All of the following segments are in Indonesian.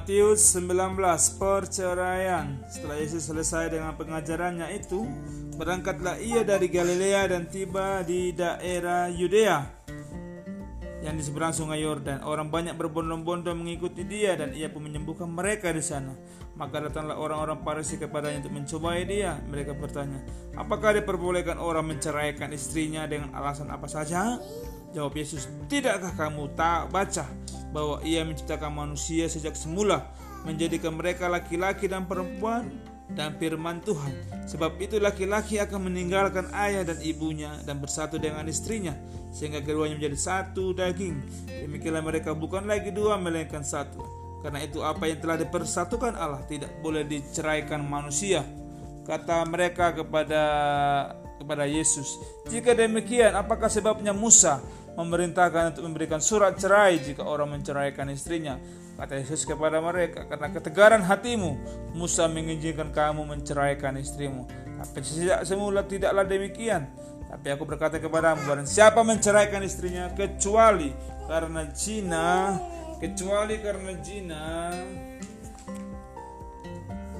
Matius 19 perceraian. Setelah Yesus selesai dengan pengajarannya itu, berangkatlah ia dari Galilea dan tiba di daerah Yudea yang di seberang sungai Yordan. Orang banyak berbondong-bondong mengikuti dia dan ia pun menyembuhkan mereka di sana. Maka datanglah orang-orang Farisi kepadanya untuk mencobai dia. Mereka bertanya, "Apakah diperbolehkan orang menceraikan istrinya dengan alasan apa saja?" Jawab Yesus, "Tidakkah kamu tak baca bahwa Ia menciptakan manusia sejak semula, menjadikan mereka laki-laki dan perempuan dan firman Tuhan. Sebab itu laki-laki akan meninggalkan ayah dan ibunya dan bersatu dengan istrinya sehingga keduanya menjadi satu daging. Demikianlah mereka bukan lagi dua melainkan satu. Karena itu apa yang telah dipersatukan Allah tidak boleh diceraikan manusia. Kata mereka kepada kepada Yesus, "Jika demikian, apakah sebabnya Musa memerintahkan untuk memberikan surat cerai jika orang menceraikan istrinya. Kata Yesus kepada mereka, karena ketegaran hatimu, Musa mengizinkan kamu menceraikan istrimu. Tapi sejak semula tidaklah demikian. Tapi aku berkata kepadamu, barang siapa menceraikan istrinya kecuali karena zina, kecuali karena zina,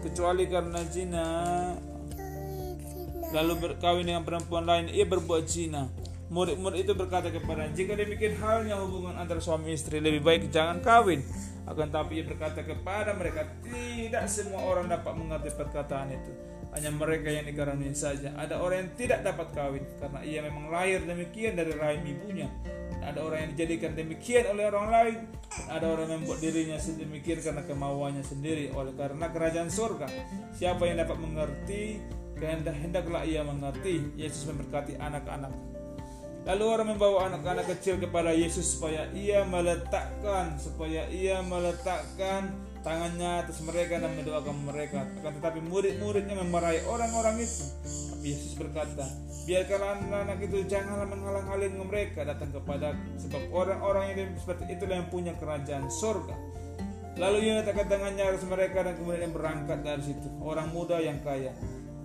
kecuali karena zina, lalu berkawin dengan perempuan lain, ia berbuat zina Murid-murid itu berkata kepada jika demikian halnya hubungan antara suami istri lebih baik jangan kawin. Akan tapi ia berkata kepada mereka tidak semua orang dapat mengerti perkataan itu. Hanya mereka yang dikaruniai saja. Ada orang yang tidak dapat kawin karena ia memang lahir demikian dari rahim ibunya. Ada orang yang dijadikan demikian oleh orang lain. Ada orang yang membuat dirinya sedemikian karena kemauannya sendiri oleh karena kerajaan surga. Siapa yang dapat mengerti, kehendak hendaklah ia mengerti. Yesus memberkati anak-anak. Lalu orang membawa anak-anak kecil kepada Yesus supaya ia meletakkan supaya ia meletakkan tangannya atas mereka dan mendoakan mereka. Akan tetapi murid-muridnya memarahi orang-orang itu. Tapi Yesus berkata, biarkanlah anak-anak itu janganlah menghalang-halangi mereka datang kepada sebab orang-orang yang seperti itulah yang punya kerajaan surga. Lalu ia letakkan tangannya atas mereka dan kemudian berangkat dari situ. Orang muda yang kaya.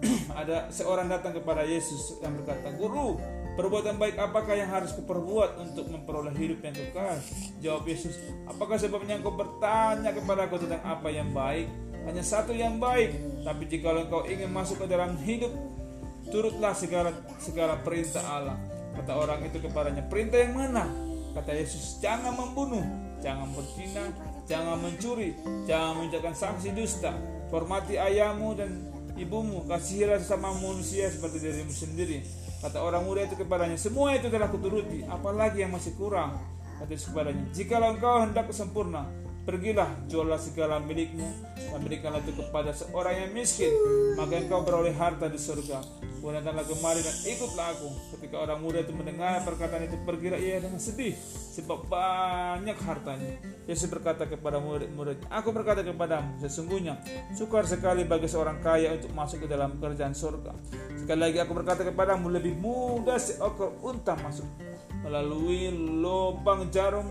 Ada seorang datang kepada Yesus yang berkata, Guru, Perbuatan baik apakah yang harus kuperbuat untuk memperoleh hidup yang kekal? Jawab Yesus, apakah sebabnya engkau bertanya kepada aku tentang apa yang baik? Hanya satu yang baik, tapi jika engkau ingin masuk ke dalam hidup, turutlah segala segala perintah Allah. Kata orang itu kepadanya, perintah yang mana? Kata Yesus, jangan membunuh, jangan berzina, jangan mencuri, jangan menjaga saksi dusta, hormati ayahmu dan ibumu, kasihilah sesama manusia seperti dirimu sendiri. Kata orang muda itu kepadanya, semua itu telah kuturuti, apalagi yang masih kurang? Kata kepadanya, jikalau engkau hendak sempurna, pergilah jualah segala milikmu dan berikanlah itu kepada seorang yang miskin, maka engkau beroleh harta di surga. Kemudian datanglah kemari dan ikutlah aku. Ketika orang muda itu mendengar perkataan itu, pergilah ia dengan sedih, sebab banyak hartanya. Yesus berkata kepada murid-murid, Aku berkata kepadamu, sesungguhnya sukar sekali bagi seorang kaya untuk masuk ke dalam kerajaan surga. Sekali lagi aku berkata kepadamu, lebih mudah seekor unta masuk melalui lubang jarum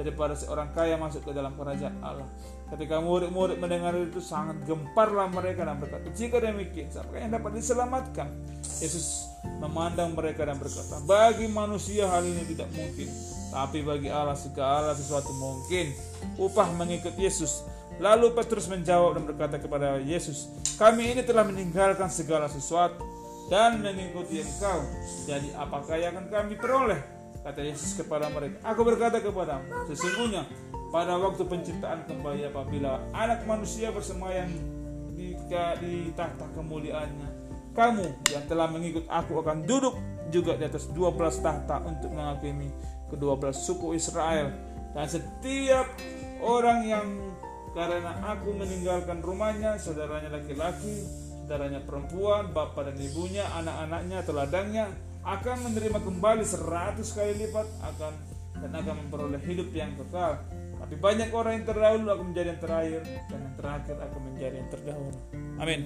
daripada seorang kaya masuk ke dalam kerajaan Allah. Ketika murid-murid mendengar itu sangat gemparlah mereka dan berkata, jika demikian, siapa yang dapat diselamatkan? Yesus memandang mereka dan berkata, bagi manusia hal ini tidak mungkin, tapi bagi Allah segala sesuatu mungkin. Upah mengikut Yesus. Lalu Petrus menjawab dan berkata kepada Yesus, kami ini telah meninggalkan segala sesuatu dan mengikuti engkau. Jadi apakah yang akan kami peroleh? Kata Yesus kepada mereka, aku berkata kepadamu, sesungguhnya pada waktu penciptaan kembali apabila anak manusia bersemayam di, di tahta kemuliaannya kamu yang telah mengikut aku akan duduk juga di atas 12 tahta untuk menghakimi kedua belas suku Israel. Dan setiap orang yang karena aku meninggalkan rumahnya saudaranya laki-laki saudaranya perempuan bapak dan ibunya anak-anaknya teladangnya akan menerima kembali seratus kali lipat akan dan akan memperoleh hidup yang kekal tapi banyak orang yang terdahulu akan menjadi yang terakhir dan yang terakhir akan menjadi yang terdahulu. Amin.